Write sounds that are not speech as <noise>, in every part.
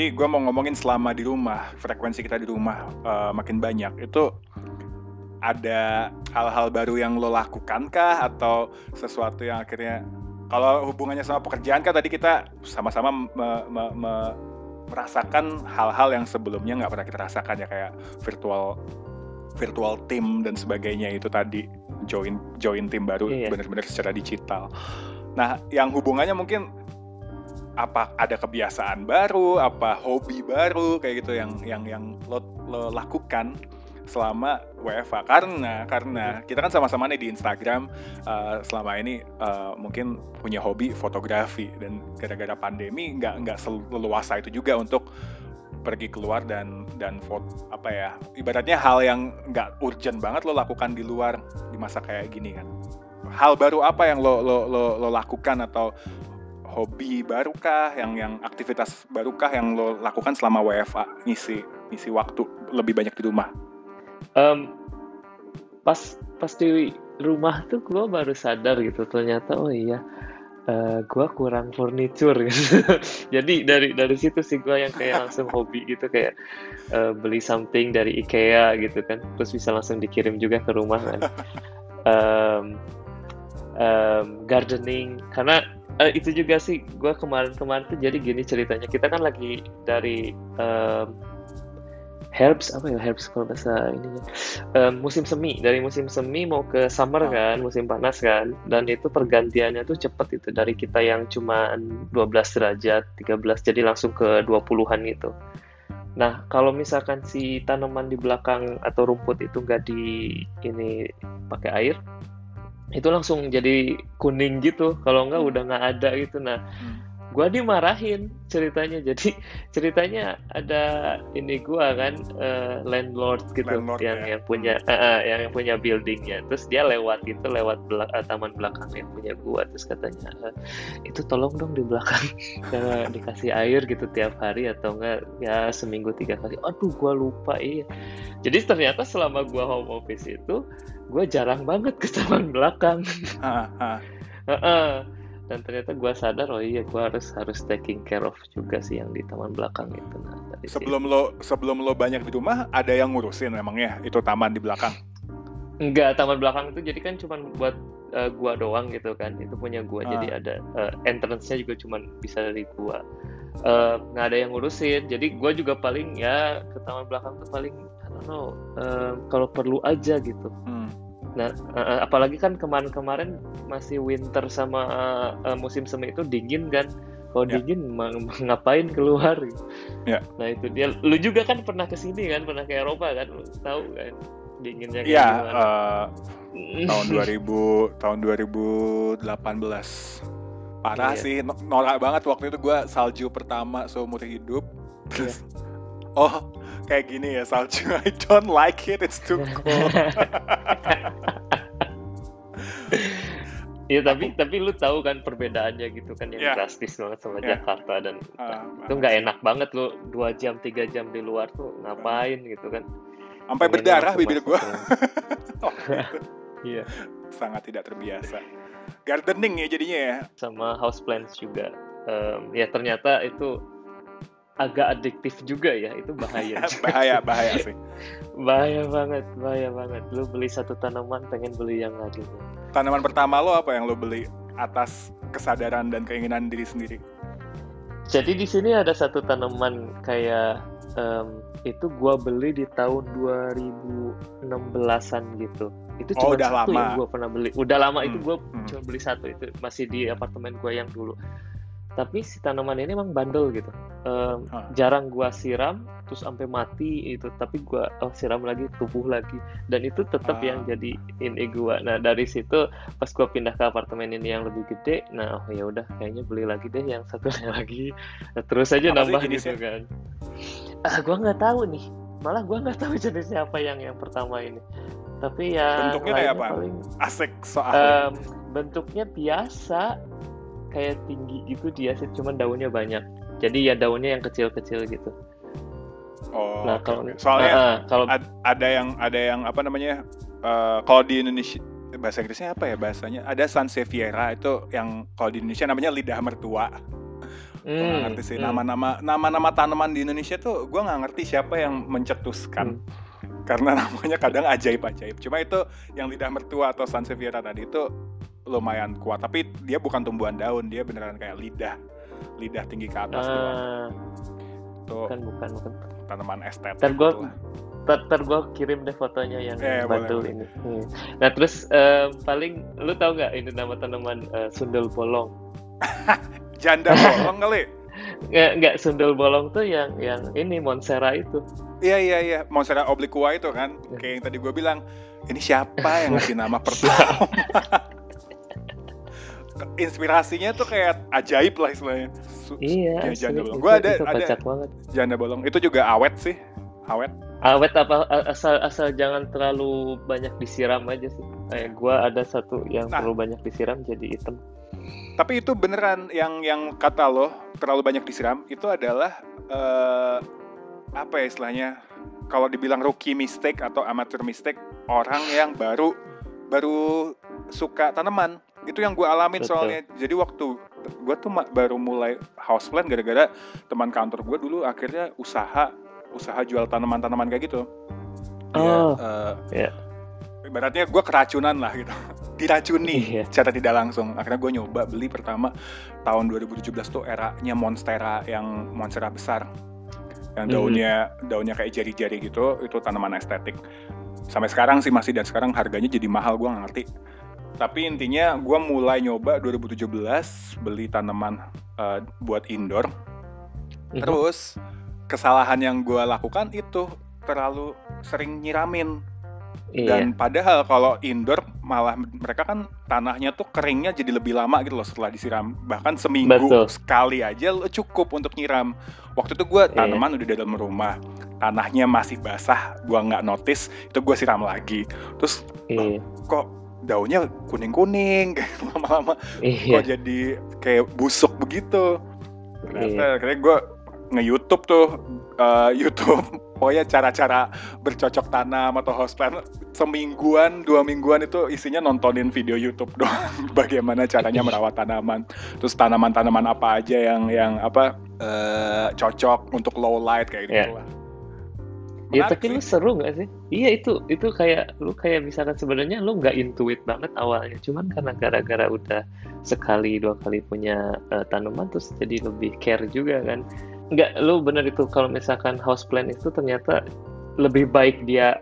jadi gue mau ngomongin selama di rumah, frekuensi kita di rumah uh, makin banyak. Itu ada hal-hal baru yang lo lakukan kah atau sesuatu yang akhirnya kalau hubungannya sama pekerjaan kan tadi kita sama-sama me, me, me, merasakan hal-hal yang sebelumnya nggak pernah kita rasakan ya kayak virtual virtual team dan sebagainya itu tadi join join tim baru iya. benar-benar secara digital. Nah, yang hubungannya mungkin apa ada kebiasaan baru, apa hobi baru kayak gitu yang yang yang lo, lo lakukan selama WFA karena karena kita kan sama-sama nih di Instagram uh, selama ini uh, mungkin punya hobi fotografi. Dan gara-gara pandemi nggak nggak seleluasa itu juga untuk pergi keluar dan dan foto apa ya ibaratnya hal yang nggak urgent banget lo lakukan di luar di masa kayak gini kan. Hal baru apa yang lo lo lo, lo lakukan atau hobi barukah yang yang aktivitas barukah yang lo lakukan selama WFA ngisi ngisi waktu lebih banyak di rumah. Um, pas pas di rumah tuh gue baru sadar gitu ternyata oh iya uh, eh, gue kurang furniture gitu. <laughs> jadi dari dari situ sih gue yang kayak langsung hobi gitu kayak uh, beli something dari IKEA gitu kan terus bisa langsung dikirim juga ke rumah kan. <laughs> Um, um, gardening karena uh, itu juga sih gue kemarin-kemarin tuh jadi gini ceritanya. Kita kan lagi dari um, herbs apa ya herbs kalau bahasa ininya. Um, musim semi dari musim semi mau ke summer oh. kan musim panas kan. Dan itu pergantiannya tuh cepet itu dari kita yang cuma 12 derajat 13 jadi langsung ke 20-an gitu. Nah kalau misalkan si tanaman di belakang atau rumput itu nggak di ini pakai air itu langsung jadi kuning gitu. Kalau nggak hmm. udah nggak ada gitu. Nah hmm gue dimarahin ceritanya. Jadi ceritanya ada ini gue kan uh, landlord gitu landlord, yang ya. yang punya uh, uh, yang punya buildingnya. Terus dia lewat itu lewat belak uh, taman belakang yang punya gue terus katanya uh, itu tolong dong di belakang uh, <laughs> dikasih air gitu tiap hari atau enggak? Ya seminggu tiga kali. Aduh gue lupa iya. Jadi ternyata selama gue home office itu gue jarang banget ke taman belakang. Uh, uh. Uh, uh dan ternyata gue sadar oh iya gue harus harus taking care of juga sih yang di taman belakang itu nah sebelum sih. lo sebelum lo banyak di rumah ada yang ngurusin memangnya itu taman di belakang? Enggak taman belakang itu jadi kan cuma buat uh, gua doang gitu kan. Itu punya gua ah. jadi ada uh, entrance-nya juga cuma bisa dari gua. Uh, nggak ada yang ngurusin. Jadi gua juga paling ya ke taman belakang tuh paling I don't know uh, kalau perlu aja gitu. Hmm Nah, uh, apalagi kan kemarin-kemarin masih winter sama uh, musim semi itu dingin kan. Kalau ya. dingin <laughs> ngapain keluar? Ya. Nah itu dia. Lu juga kan pernah ke sini kan, pernah ke Eropa kan, lu tahu kan dinginnya kayak ya, gimana? Uh, tahun 2000 tahun 2018 parah iya. sih norak banget waktu itu gue salju pertama seumur hidup terus iya. Oh kayak gini ya salju. <laughs> I don't like it, it's too cold. Iya tapi tapi lu tahu kan perbedaannya gitu kan yang yeah. drastis banget sama yeah. Jakarta dan uh, itu nggak enak banget lu dua jam tiga jam di luar tuh ngapain gitu kan? Sampai berdarah bibir gua. <laughs> oh, <laughs> Iya. Sangat tidak terbiasa. Gardening ya jadinya ya. Sama house plants juga. Um, ya ternyata itu agak adiktif juga ya itu bahaya <laughs> bahaya bahaya sih. Bahaya banget bahaya banget. Lu beli satu tanaman pengen beli yang lagi tanaman pertama lo apa yang lo beli atas kesadaran dan keinginan diri sendiri? Jadi di sini ada satu tanaman kayak um, itu gua beli di tahun 2016an gitu. Itu oh, cuma udah satu lama. yang gua pernah beli. Udah lama hmm. itu gua hmm. cuma beli satu itu masih di apartemen gua yang dulu. Tapi si tanaman ini emang bandel gitu um, huh. jarang gua siram terus sampai mati itu tapi gua oh, siram lagi tumbuh lagi. Dan itu tetap uh. yang jadi ini gua. Nah dari situ pas gua pindah ke apartemen ini yang lebih gede nah oh ya udah kayaknya beli lagi deh yang satunya <laughs> lagi. Nah, terus aja Apa nambah gitu kan. Ah gua nggak tahu nih. Malah gua nggak tahu <laughs> jenisnya apa yang yang pertama ini. Tapi ya bentuknya kayak apa? paling, asik soal um, bentuknya biasa kayak tinggi gitu dia sih cuman daunnya banyak jadi ya daunnya yang kecil-kecil gitu. Oh nah kalau okay. soalnya uh, kalau ad, ada yang ada yang apa namanya uh, kalau di Indonesia bahasa Inggrisnya apa ya bahasanya? Ada Sansevieria itu yang kalau di Indonesia namanya lidah mertua. Gue Hmm, ngerti sih hmm, nama-nama nama-nama tanaman di Indonesia tuh gue nggak ngerti siapa yang mencetuskan. Hmm. karena <laughs> namanya kadang ajaib-ajaib. Cuma itu yang lidah mertua atau Sansevieria tadi itu lumayan kuat, tapi dia bukan tumbuhan daun, dia beneran kayak lidah, lidah tinggi ke atas. Ah, Itu bukan, bukan, bukan. tanaman estetik. Ntar gua- gitu lah. Ntar, ntar gue kirim deh fotonya yang Eh, Bantul boleh, ini. Hmm. Nah terus eh, paling lu tahu nggak ini nama tanaman eh, sundel bolong? <laughs> Janda bolong kali. <laughs> Nggak, nggak sundel bolong tuh yang yang ini Monstera itu. Iya iya iya, Monstera obliqua itu kan, Iya. kayak yang tadi gue bilang, ini siapa yang ngasih nama <laughs> pertama? Inspirasinya tuh kayak ajaib lah istilahnya. Su- Iya, ya, janda bolong. Gue ada ada banget. janda bolong. Itu juga awet sih, awet. Awet apa asal asal jangan terlalu banyak disiram aja sih. Kayak gua ada satu yang Nah. terlalu banyak disiram jadi hitam. Tapi itu beneran yang yang kata lo terlalu banyak disiram itu adalah eh, apa ya istilahnya? Kalau dibilang rookie mistake atau amateur mistake orang yang baru baru suka tanaman itu yang gue alamin Betul. soalnya. Jadi waktu gue tuh baru mulai houseplant gara-gara teman kantor gue dulu akhirnya usaha usaha jual tanaman-tanaman kayak gitu. Oh, eh, iya. Ibaratnya gue keracunan lah gitu. <laughs> Diracuni Iya. secara tidak langsung. Akhirnya gue nyoba beli pertama tahun 2017 tuh eranya Monstera yang Monstera besar. Yang Mhm. daunnya daunnya kayak jari-jari gitu, itu tanaman estetik. Sampai sekarang sih masih dan sekarang harganya jadi mahal gue nggak ngerti. Tapi intinya gue mulai nyoba 2017 beli tanaman eh, buat indoor. Mhm. Terus kesalahan yang gue lakukan itu terlalu sering nyiramin iya. dan padahal kalau indoor malah mereka kan tanahnya tuh keringnya jadi lebih lama gitu loh setelah disiram. Bahkan seminggu Betul. sekali aja lo cukup untuk nyiram. Waktu itu gue Iya. tanaman udah di dalam rumah, tanahnya masih basah, gue nggak notice, itu gue siram lagi. Terus Iya. kok daunnya kuning-kuning, <laughs> lama-lama Iya. kok jadi kayak busuk begitu. Ternyata Iya. akhirnya gue nge-youtube tuh, eh, youtube <laughs> pokoknya cara-cara bercocok tanam atau houseplant semingguan, dua mingguan itu isinya nontonin video youtube <laughs> doang bagaimana caranya merawat tanaman terus tanaman-tanaman apa aja yang yang apa eh, cocok untuk low light kayak gitu lah Ya tapi sih. lu seru gak sih? Iya itu itu kayak lu kayak misalkan sebenarnya lu nggak intuit banget awalnya, cuman karena gara-gara udah sekali dua kali punya eh, tanaman terus jadi lebih care juga kan. Nggak, lu bener itu kalau misalkan houseplant itu ternyata lebih baik dia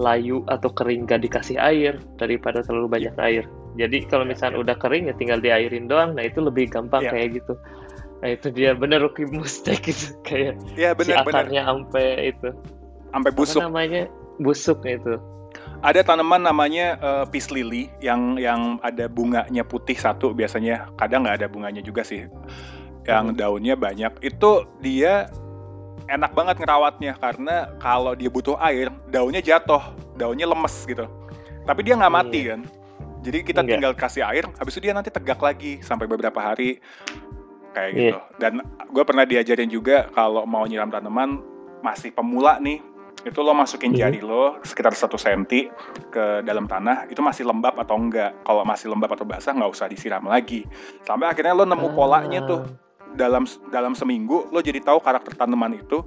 layu atau kering gak dikasih air daripada terlalu banyak air. Jadi kalau Iya, misalkan iya. udah kering ya tinggal diairin doang, nah itu lebih gampang Iya. kayak gitu. Nah itu dia bener rookie mistake <laughs> itu kayak Iya si benar-benar akarnya sampai itu sampai busuk. apa namanya? Busuk itu. Ada tanaman namanya eh, peace lily yang yang ada bunganya putih satu biasanya. Kadang nggak ada bunganya juga sih. Yang Hmm. daunnya banyak. Itu dia enak banget ngerawatnya karena kalau dia butuh air daunnya jatuh. Daunnya lemes gitu. Tapi dia nggak mati kan? Jadi kita Enggak. tinggal kasih air habis itu dia nanti tegak lagi sampai beberapa hari. Kayak Iya. gitu. Dan gue pernah diajarin juga kalau mau nyiram tanaman masih pemula nih itu lo masukin Mhm. jari lo sekitar satu senti ke dalam tanah itu masih lembab atau enggak. Kalau masih lembab atau basah nggak usah disiram lagi. Sampai akhirnya lo nemu polanya tuh. Dalam dalam seminggu lo jadi tahu karakter tanaman itu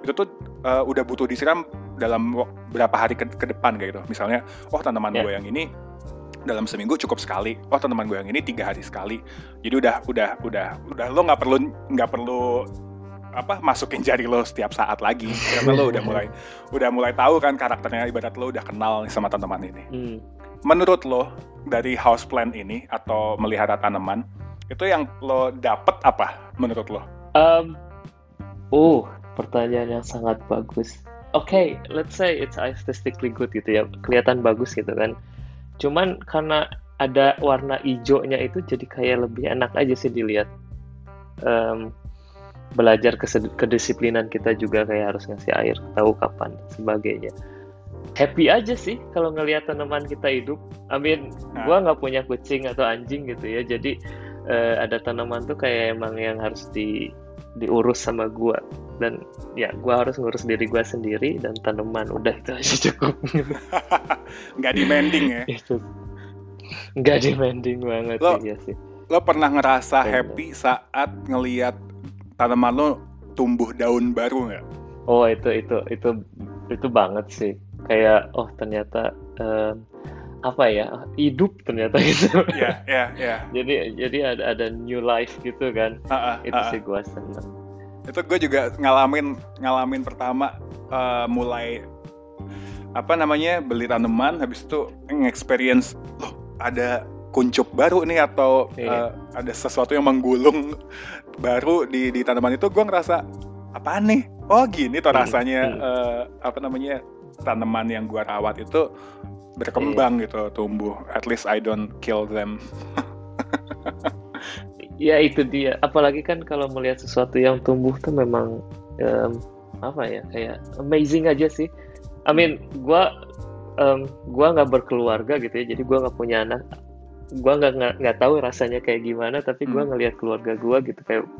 itu tuh eh, udah butuh disiram dalam berapa hari ke, ke depan kayak gitu. Misalnya oh tanaman Ya. gue yang ini dalam seminggu cukup sekali. Oh tanaman gue yang ini tiga hari sekali. Jadi udah udah udah udah lo nggak perlu nggak perlu apa masukin jari lo setiap saat lagi karena lo udah mulai udah mulai tahu kan karakternya ibarat lo udah kenal sama tanaman ini Hmm. menurut lo dari houseplant ini atau melihara tanaman itu yang lo dapet apa menurut lo Um, oh, pertanyaan yang sangat bagus. Oke, let's say it's aesthetically good gitu ya, kelihatan bagus gitu kan. Cuman karena ada warna hijaunya itu jadi kayak lebih enak aja sih dilihat. Em, belajar kesed- kedisiplinan kita juga kayak harus ngasih air, tahu kapan sebagainya. Happy aja sih kalau ngelihat tanaman kita hidup. I mean, Nah. gua nggak punya kucing atau anjing gitu ya, jadi eh, ada tanaman tuh kayak emang yang harus di diurus sama gua dan ya gua harus ngurus diri gua sendiri dan tanaman udah itu aja cukup <laughs> nggak demanding ya itu nggak demanding banget Lo- sih ya sih lo pernah ngerasa Bener. happy saat ngeliat tanaman lo tumbuh daun baru nggak? Oh itu itu itu itu banget sih. Kayak oh ternyata um, apa ya hidup ternyata <laughs> gitu. Iya iya iya. Jadi jadi ada ada new life gitu kan. Uh, uh, itu uh, uh. sih gua seneng. Itu gue juga ngalamin ngalamin pertama uh, mulai apa namanya beli tanaman habis itu experience loh ada kuncup baru nih atau Iya. uh, ada sesuatu yang menggulung baru di di tanaman itu gue ngerasa apa nih oh gini tuh Hmm, rasanya hmm. uh, apa namanya tanaman yang gue rawat itu berkembang Iya. gitu tumbuh at least I don't kill them <laughs> Ya itu dia. Apalagi kan kalau melihat sesuatu yang tumbuh tuh memang em, apa ya kayak amazing aja sih. I mean, gua em, gua nggak berkeluarga gitu ya, jadi gua nggak punya anak. Gua nggak nggak tahu rasanya kayak gimana, tapi gua Hmm. ngelihat keluarga gua gitu kayak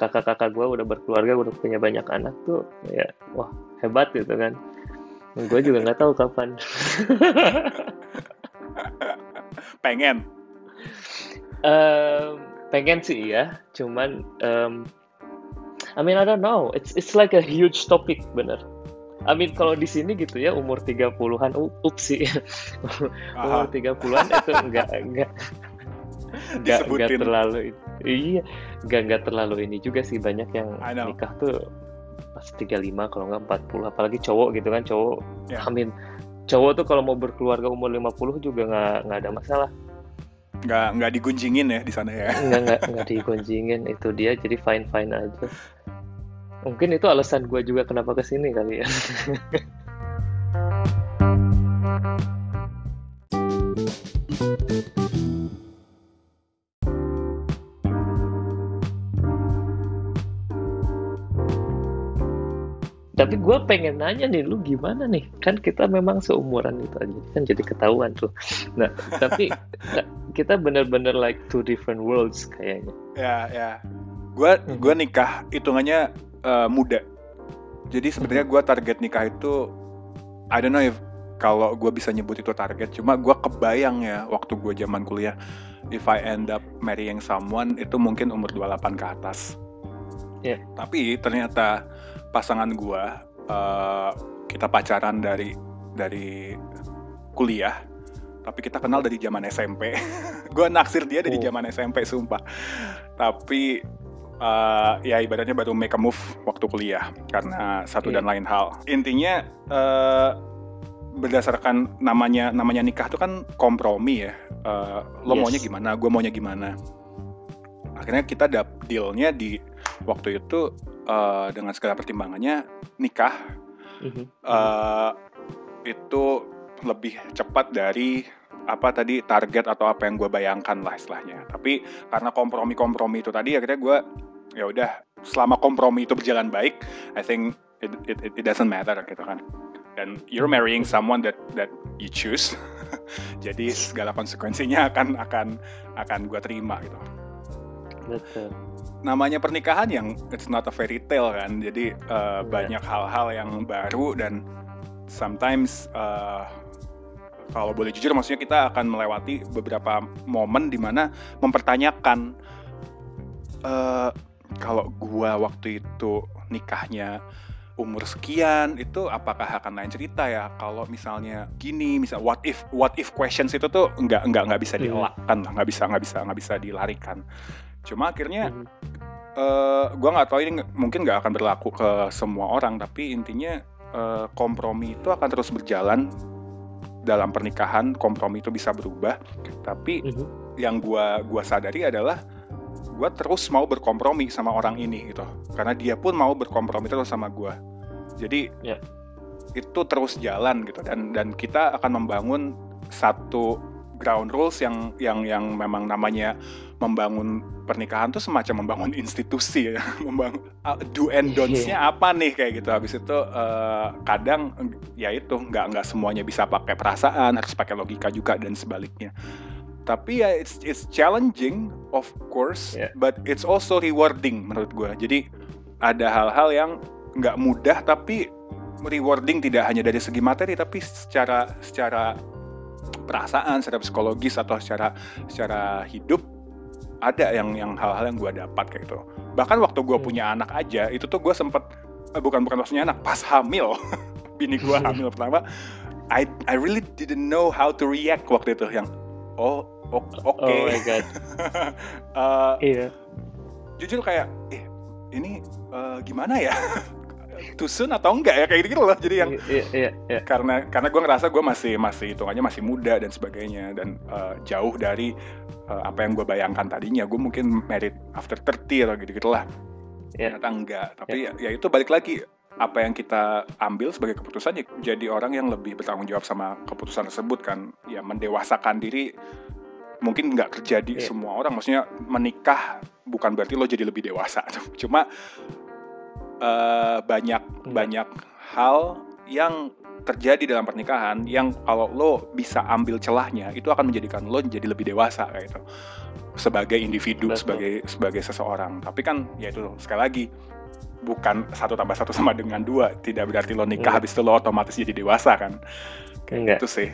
kakak-kakak gua udah berkeluarga, udah punya banyak anak tuh, ya wah hebat gitu kan. Gue juga nggak tahu kapan. <laughs> pengen Em, pengen sih ya, cuman em, I mean I don't know. It's it's like a huge topic bener. I mean kalau di sini gitu ya umur 30-an u- ups sih. <laughs> umur Aha, 30-an itu enggak enggak enggak <laughs> enggak terlalu iya, enggak enggak terlalu ini juga sih banyak yang nikah tuh pas 35 kalau enggak 40 apalagi cowok gitu kan cowok Ya. I mean cowok tuh kalau mau berkeluarga umur 50 juga nggak nggak ada masalah. Nggak nggak digunjingin ya di sana ya. Nggak nggak nggak <laughs> digonjingin itu dia jadi fine fine aja mungkin itu alasan gue juga kenapa ke sini kali ya. Tapi gue pengen nanya nih lu gimana nih? Kan kita memang seumuran itu aja kan jadi ketahuan tuh. Nah tapi kita bener-bener like two different worlds kayaknya. Ya ya. Mhm. gua nikah hitungannya eh, muda. Jadi sebenarnya gua target nikah itu I don't know if kalau gua bisa nyebut itu target cuma gua kebayang ya waktu gua zaman kuliah if I end up marrying someone itu mungkin umur 28 ke atas. Iya. tapi ternyata pasangan gua eh, kita pacaran dari dari kuliah tapi kita kenal dari zaman SMP <laughs> gua naksir dia dari Oh. zaman SMP sumpah. Tapi eh, ya ibaratnya baru make a move waktu kuliah karena satu Iya. dan lain hal intinya eh, berdasarkan namanya namanya nikah itu kan kompromi ya Eh, lo Yes. maunya gimana gue maunya gimana akhirnya kita dap dealnya di waktu itu eh, dengan segala pertimbangannya nikah Mhm. eh, itu lebih cepat dari apa tadi target atau apa yang gue bayangkan lah istilahnya. Tapi karena kompromi-kompromi itu tadi akhirnya gue ya udah selama kompromi itu berjalan baik, I think it, it, it, doesn't matter gitu kan. Dan you're marrying someone that that you choose. <laughs> Jadi segala konsekuensinya akan akan akan gue terima gitu. betul Namanya pernikahan yang it's not a fairy tale kan. Jadi uh, Iya. banyak hal-hal yang baru dan sometimes uh, kalau boleh jujur maksudnya kita akan melewati beberapa momen di mana mempertanyakan eh, kalau gua waktu itu nikahnya umur sekian itu apakah akan lain cerita ya kalau misalnya gini misal what if what if questions itu tuh nggak nggak nggak bisa Mhm. dielakkan lah nggak bisa nggak bisa nggak bisa dilarikan cuma akhirnya Mhm. eh gue nggak tahu ini mungkin nggak akan berlaku ke semua orang tapi intinya eh, kompromi itu akan terus berjalan dalam pernikahan kompromi itu bisa berubah tapi Mhm. yang gua gua sadari adalah gua terus mau berkompromi sama orang ini gitu. Karena dia pun mau berkompromi terus sama gua. Jadi Ya. itu terus jalan gitu. Dan dan kita akan membangun satu ground rules yang yang yang memang namanya membangun pernikahan tuh semacam membangun <laughs> institusi ya. Membangun uh, do and don'ts-nya apa nih kayak gitu. Habis itu eh, kadang ya itu nggak nggak semuanya bisa pakai perasaan harus pakai logika juga dan sebaliknya tapi ya it's it's challenging of course Yeah. but it's also rewarding menurut gue jadi ada hal-hal yang nggak mudah tapi rewarding tidak hanya dari segi materi tapi secara secara perasaan secara psikologis atau secara secara hidup ada yang yang hal-hal yang gue dapat kayak gitu bahkan waktu gue Hmm. punya anak aja itu tuh gue sempet eh, bukan bukan maksudnya anak pas hamil <laughs> bini gue <laughs> hamil pertama I I really didn't know how to react waktu itu yang oh oke Oh my god. <laughs> Eh, Iya. jujur kayak eh ini eh, gimana ya <laughs> too soon atau enggak ya kayak gitu, loh jadi yang Iya, iya, iya. karena karena gue ngerasa gue masih masih hitungannya masih muda dan sebagainya dan eh, jauh dari eh, apa yang gue bayangkan tadinya gue mungkin married after 30 atau gitu gitulah Ya. ternyata enggak tapi ya. ya itu balik lagi apa yang kita ambil sebagai keputusan ya jadi orang yang lebih bertanggung jawab sama keputusan tersebut kan ya mendewasakan diri mungkin nggak terjadi Iya. semua orang maksudnya menikah bukan berarti lo jadi lebih dewasa <laughs> cuma eh, banyak Enggak. banyak hal yang terjadi dalam pernikahan yang kalau lo bisa ambil celahnya itu akan menjadikan lo jadi lebih dewasa kayak gitu sebagai individu Betul. sebagai sebagai seseorang tapi kan ya itu sekali lagi bukan satu tambah satu sama dengan dua tidak berarti lo nikah Iya. habis itu lo otomatis jadi dewasa kan kayak Enggak. gitu sih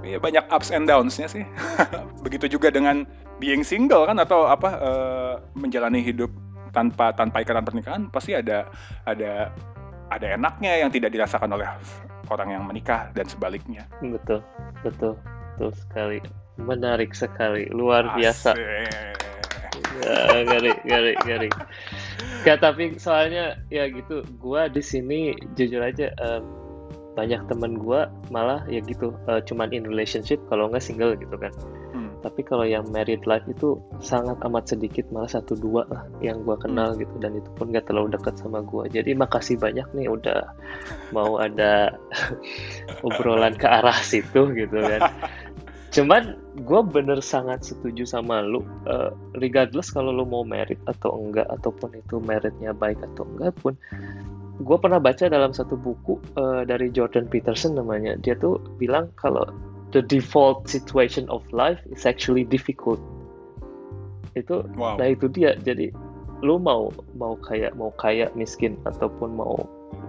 ya banyak ups and downs-nya sih <laughs> begitu juga dengan being single kan atau apa eh, menjalani hidup tanpa tanpa ikatan pernikahan pasti ada ada ada enaknya yang tidak dirasakan oleh orang yang menikah dan sebaliknya Betul, betul, betul sekali. Menarik sekali, luar biasa. Asik. Ya, ngeri, ngeri, ngeri. Gak, tapi soalnya ya gitu, gua di sini jujur aja em, banyak temen gua malah ya gitu, eh, cuman in relationship kalau nggak single gitu kan. Hmm. Tapi kalau yang married life itu sangat amat sedikit, malah satu dua lah yang gua kenal gitu dan itu pun gak terlalu dekat sama gua. Jadi makasih banyak nih udah mau ada <laughs> obrolan ke arah situ gitu kan. <laughs> Cuman gue bener sangat setuju sama lu, eh, regardless kalau lu mau merit atau enggak, ataupun itu meritnya baik atau enggak pun, gue pernah baca dalam satu buku eh, dari Jordan Peterson namanya, dia tuh bilang kalau the default situation of life is actually difficult. Itu, wow nah itu dia. Jadi lu mau mau kayak mau kaya miskin ataupun mau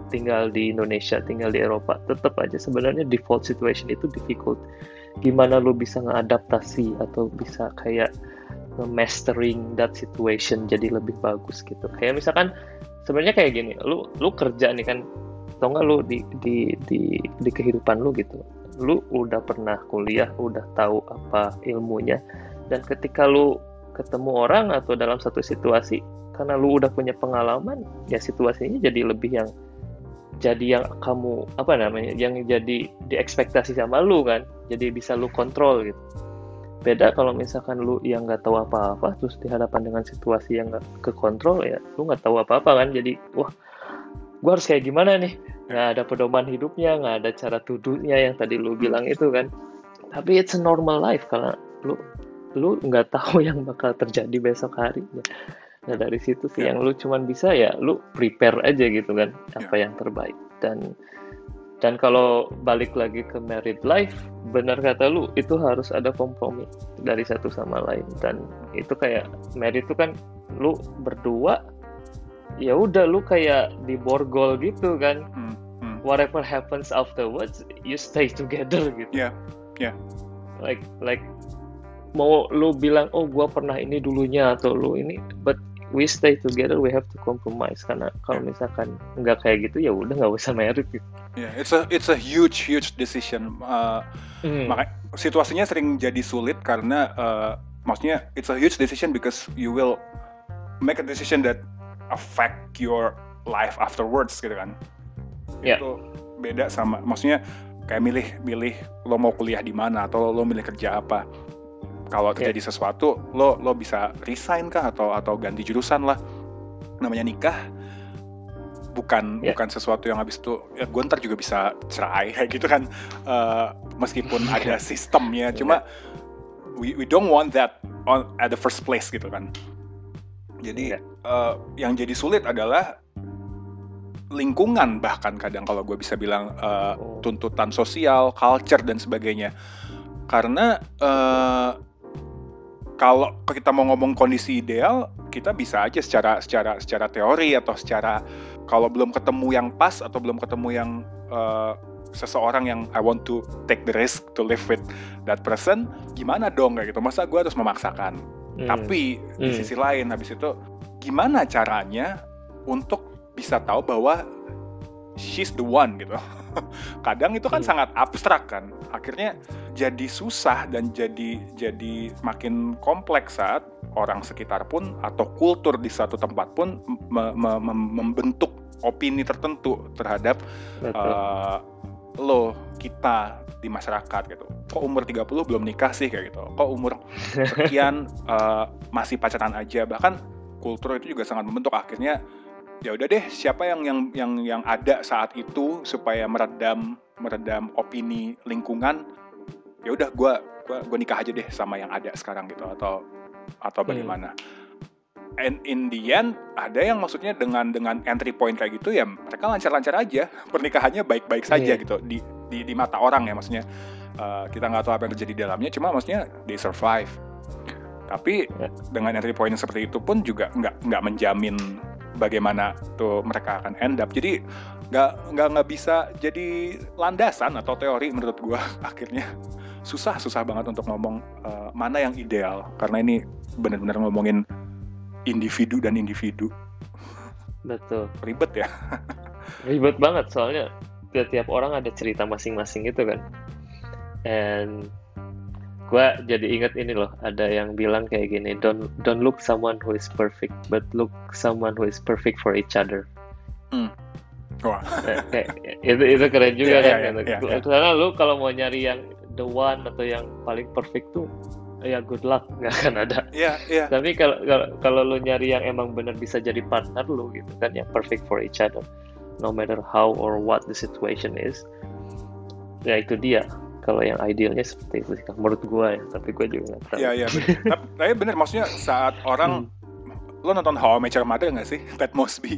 tinggal di Indonesia, tinggal di Eropa, tetap aja sebenarnya default situation itu difficult gimana lu bisa ngeadaptasi atau bisa kayak mastering that situation jadi lebih bagus gitu kayak misalkan sebenarnya kayak gini lu lu kerja nih kan tau nggak lu di di di di kehidupan lu gitu lu udah pernah kuliah udah tahu apa ilmunya dan ketika lu ketemu orang atau dalam satu situasi karena lu udah punya pengalaman ya situasinya jadi lebih yang jadi yang kamu apa namanya yang jadi diekspektasi sama lu kan jadi bisa lu kontrol gitu beda kalau misalkan lu yang nggak tahu apa-apa terus dihadapan dengan situasi yang nggak kekontrol ya lu nggak tahu apa-apa kan. Jadi wah gua harus kayak gimana nih? Nggak ada pedoman hidupnya nggak ada cara tuduhnya yang tadi lu bilang itu kan. Tapi it's a normal life karena lu lu nggak tahu yang bakal terjadi besok hari Nah dari situ sih Ya. yang lu cuman bisa ya lu prepare aja gitu kan apa yang terbaik. Dan dan kalau balik lagi ke married life benar kata lu itu harus ada kompromi dari satu sama lain dan itu kayak married itu kan lu berdua ya udah lu kayak di borgol gitu kan Hmm, hmm. whatever happens afterwards you stay together gitu Iya, iya. like like mau lu bilang oh gua pernah ini dulunya atau lu ini but we stay together we have to compromise karena kalau misalkan nggak kayak gitu ya udah nggak usah married gitu. Yeah, it's a it's a huge huge decision. Uh, Hmm. Makanya situasinya sering jadi sulit karena uh, maksudnya it's a huge decision because you will make a decision that affect your life afterwards gitu kan. Ya. Itu beda sama maksudnya kayak milih milih lo mau kuliah di mana atau lo milih kerja apa. Kalau Ya. terjadi sesuatu lo lo bisa resign kah atau atau ganti jurusan lah. Namanya nikah bukan Ya. bukan sesuatu yang habis itu ya gue ntar juga bisa cerai kayak gitu kan Eh, meskipun <laughs> ada sistemnya cuma we, we don't want that on at the first place gitu kan jadi Iya. eh, yang jadi sulit adalah lingkungan bahkan kadang kalau gue bisa bilang Oh. tuntutan sosial culture dan sebagainya karena eh, kalau kita mau ngomong kondisi ideal kita bisa aja secara secara secara teori atau secara kalau belum ketemu yang pas atau belum ketemu yang eh, seseorang yang I want to take the risk to live with that person gimana dong kayak gitu masa gue harus memaksakan Hmm. Tapi di hmm. sisi lain habis itu gimana caranya untuk bisa tahu bahwa she's the one gitu. <laughs> Kadang itu kan hmm. sangat abstrak kan. Akhirnya jadi susah dan jadi jadi makin kompleks saat orang sekitar pun atau kultur di satu tempat pun me, me, me, membentuk opini tertentu terhadap uh, lo kita di masyarakat gitu. Kok umur 30 belum nikah sih kayak gitu. Kok umur <laughs> sekian uh, masih pacaran aja. Bahkan kultur itu juga sangat membentuk akhirnya ya udah deh siapa yang yang yang yang ada saat itu supaya meredam meredam opini lingkungan ya udah gue gue nikah aja deh sama yang ada sekarang gitu atau atau hmm. bagaimana hmm. and in the end ada yang maksudnya dengan dengan entry point kayak gitu ya mereka lancar-lancar aja <laughs> pernikahannya baik-baik saja yeah. gitu di di, di mata orang ya maksudnya uh, kita nggak tahu apa yang terjadi di dalamnya cuma maksudnya they survive tapi yeah. dengan entry point seperti itu pun juga nggak nggak menjamin bagaimana tuh mereka akan end up. Jadi nggak nggak nggak bisa jadi landasan atau teori menurut gua. <laughs> Akhirnya susah susah banget untuk ngomong uh, mana yang ideal. Karena ini benar-benar ngomongin individu dan individu. Betul. Ribet ya. <laughs> Ribet banget soalnya tiap-tiap orang ada cerita masing-masing gitu kan. And gue jadi inget ini loh ada yang bilang kayak gini don't don't look someone who is perfect but look someone who is perfect for each other hmm. Wah. kayak, itu itu keren juga yeah, kan yeah, yeah, yeah, karena lu kalau mau nyari yang the one atau yang paling perfect tuh ya good luck <laughs> nggak akan ada. Iya, yeah, iya. Yeah. Tapi kalau kalau lu nyari yang emang benar bisa jadi partner lu gitu kan yang perfect for each other no matter how or what the situation is ya itu dia kalau yang idealnya seperti itu sih menurut gue ya tapi gue juga nggak tahu. Iya iya tapi bener maksudnya saat orang hmm. lo nonton How I Met Your Mother nggak sih? <laughs> Pat Mosby.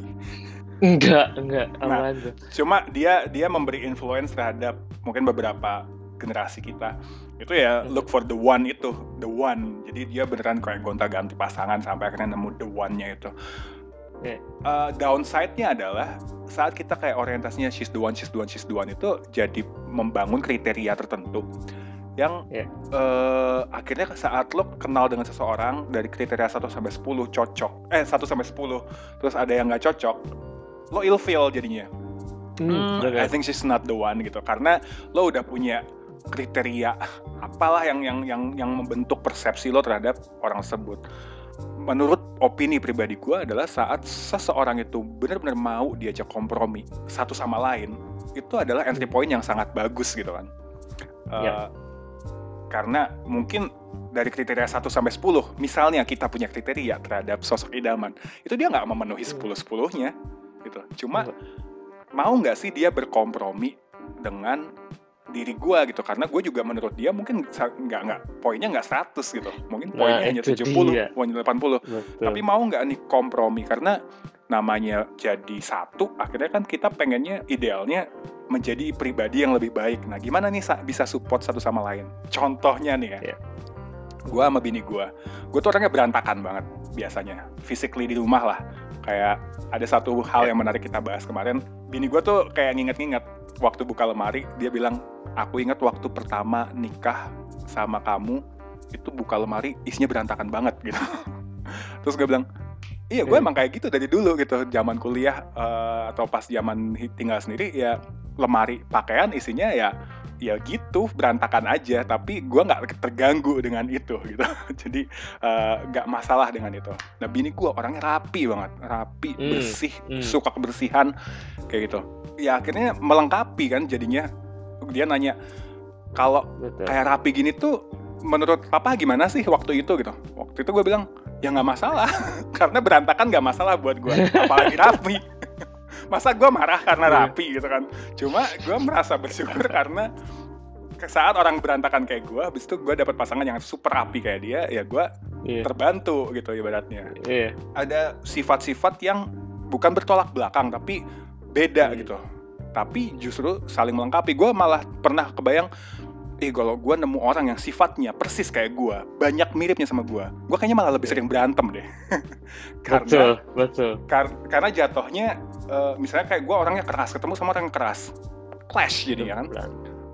Enggak enggak nah, cuma dia dia memberi influence terhadap mungkin beberapa generasi kita. Itu ya hmm. look for the one itu the one. Jadi dia beneran kayak gonta ganti pasangan sampai akhirnya nemu the one-nya itu Okay. Uh, downside-nya adalah saat kita kayak orientasinya she's the one, she's the one, she's the one itu jadi membangun kriteria tertentu yang yeah. uh, akhirnya saat lo kenal dengan seseorang dari kriteria 1 sampai 10 cocok eh 1 sampai 10 terus ada yang nggak cocok lo ilfeel jadinya hmm, hmm, I think she's not the one gitu karena lo udah punya kriteria apalah yang yang yang yang membentuk persepsi lo terhadap orang tersebut menurut opini pribadi gue adalah saat seseorang itu benar-benar mau diajak kompromi satu sama lain itu adalah entry point yang sangat bagus gitu kan. Uh, karena mungkin dari kriteria 1 sampai 10 misalnya kita punya kriteria terhadap sosok idaman itu dia nggak memenuhi 10 hmm. 10 nya gitu. Cuma mau nggak sih dia berkompromi dengan diri gue gitu karena gue juga menurut dia mungkin nggak nggak poinnya nggak 100 gitu. Mungkin nah, poinnya nah, hanya 70 dia. poinnya 80 Betul. tapi mau nggak nih kompromi? Karena namanya jadi satu akhirnya kan kita pengennya idealnya menjadi pribadi yang lebih baik. Nah gimana nih bisa support satu sama lain? Contohnya nih ya. Yeah. gue sama bini gue gue tuh orangnya berantakan banget biasanya. Physically di rumah lah. Kayak ada satu hal yang menarik kita bahas kemarin. Bini gue tuh kayak nginget-nginget waktu buka lemari dia bilang aku ingat waktu pertama nikah sama kamu itu buka lemari isinya berantakan banget gitu. <laughs> Terus gue bilang iya gue emang kayak gitu dari dulu gitu. Zaman kuliah uh, atau pas zaman tinggal sendiri ya lemari pakaian isinya ya ya gitu berantakan aja tapi gue nggak terganggu dengan itu <laughs> gitu. Jadi eh, nggak uh, masalah dengan itu. Nah bini gue orangnya rapi banget rapi hmm, bersih hmm. suka kebersihan kayak gitu. Ya akhirnya melengkapi kan jadinya. Dia nanya kalau kayak rapi gini tuh menurut papa gimana sih waktu itu? Gitu. Waktu itu gue bilang ya nggak masalah. <laughs> Karena berantakan nggak masalah buat gue apalagi rapi masa gue marah karena iya. rapi gitu kan cuma gue merasa bersyukur <laughs> karena saat orang berantakan kayak gue, habis itu gue dapat pasangan yang super rapi kayak dia, ya gue yeah. terbantu gitu ibaratnya. Yeah. Ada sifat-sifat yang bukan bertolak belakang tapi beda yeah. gitu tapi justru saling melengkapi gue malah pernah kebayang eh kalau gue nemu orang yang sifatnya persis kayak gue banyak miripnya sama gue gue kayaknya malah lebih sering berantem deh. <laughs> Karena betul betul. kar karena jatuhnya uh, misalnya kayak gue orangnya keras ketemu sama orang yang keras. Clash jadi ya kan?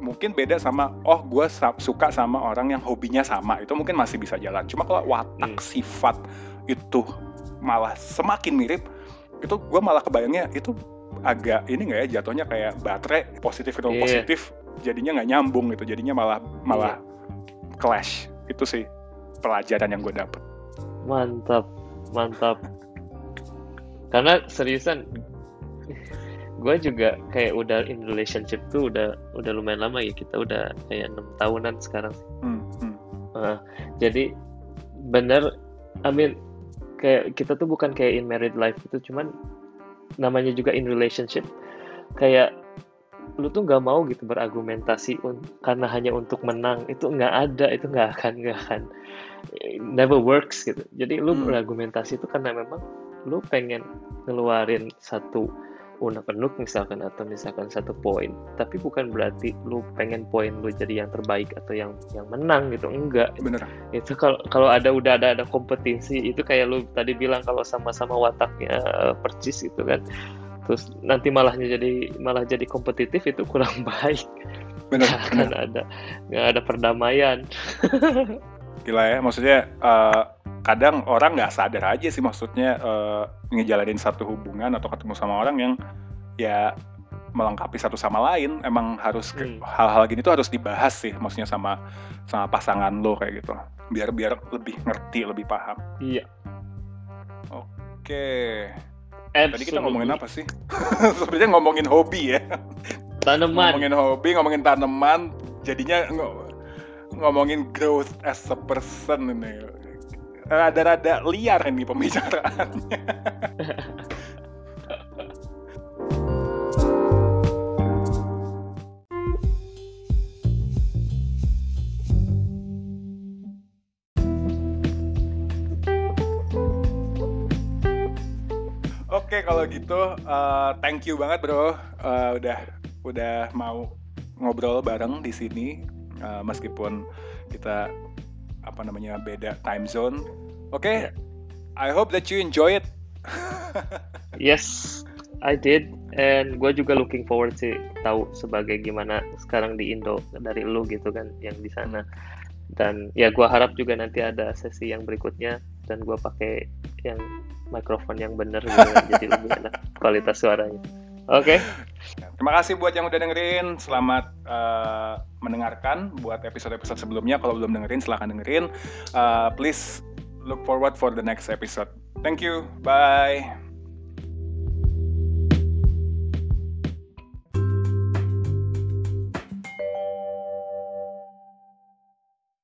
Mungkin beda sama oh gue suka sama orang yang hobinya sama itu mungkin masih bisa jalan. Cuma kalau watak hmm. sifat itu malah semakin mirip itu gue malah kebayangnya itu agak ini nggak ya jatuhnya kayak baterai positif itu yeah. positif jadinya nggak nyambung gitu jadinya malah malah yeah. clash. Itu sih pelajaran yang gue dapet. Mantap mantap. Karena seriusan gue juga kayak udah in relationship tuh udah udah lumayan lama ya kita udah kayak enam tahunan sekarang. Hmm, hmm. Uh, jadi bener I mean kayak kita tuh bukan kayak in married life itu cuman namanya juga in relationship. Kayak lu tuh nggak mau gitu berargumentasi karena hanya untuk menang itu nggak ada itu nggak akan nggak akan never works gitu. Jadi lu hmm. berargumentasi itu karena memang lu pengen ngeluarin satu unek-unek misalkan atau misalkan satu poin. Tapi bukan berarti lu pengen poin lu jadi yang terbaik atau yang yang menang gitu enggak. Bener. Itu kalau kalau ada udah ada ada kompetisi itu kayak lu tadi bilang kalau sama-sama wataknya uh, percis gitu kan terus nanti malahnya jadi malah jadi kompetitif itu kurang <laughs> baik. Bener, gak bener. ada nggak ada perdamaian. <laughs> Gila ya maksudnya uh, kadang orang nggak sadar aja sih maksudnya uh, ngejalanin satu hubungan atau ketemu sama orang yang ya melengkapi satu sama lain. Emang harus hmm. hal-hal gini tuh harus dibahas sih maksudnya sama sama pasangan lo kayak gitu. Biar biar lebih ngerti lebih paham. Iya. Oke tadi kita ngomongin apa sih? <laughs> Sebenarnya ngomongin hobi ya. Tanaman. Ngomongin hobi ngomongin tanaman jadinya ngomongin growth as a person ini. Rada-rada liar nih pembicaraannya. <laughs> kalau gitu uh, thank you banget bro uh, udah udah mau ngobrol bareng di sini uh, meskipun kita apa namanya beda time zone Oke, okay? yeah. I hope that you enjoy it. <laughs> yes, I did, and gue juga looking forward sih tahu sebagai gimana sekarang di Indo dari lu gitu kan yang di sana. Dan ya gue harap juga nanti ada sesi yang berikutnya dan gue pakai yang mikrofon yang bener gitu, jadi lebih enak kualitas suaranya. Oke. Okay. Terima kasih buat yang udah dengerin. Selamat uh, mendengarkan buat episode-episode sebelumnya. Kalau belum dengerin, silahkan dengerin. Uh, please look forward for the next episode. Thank you. Bye.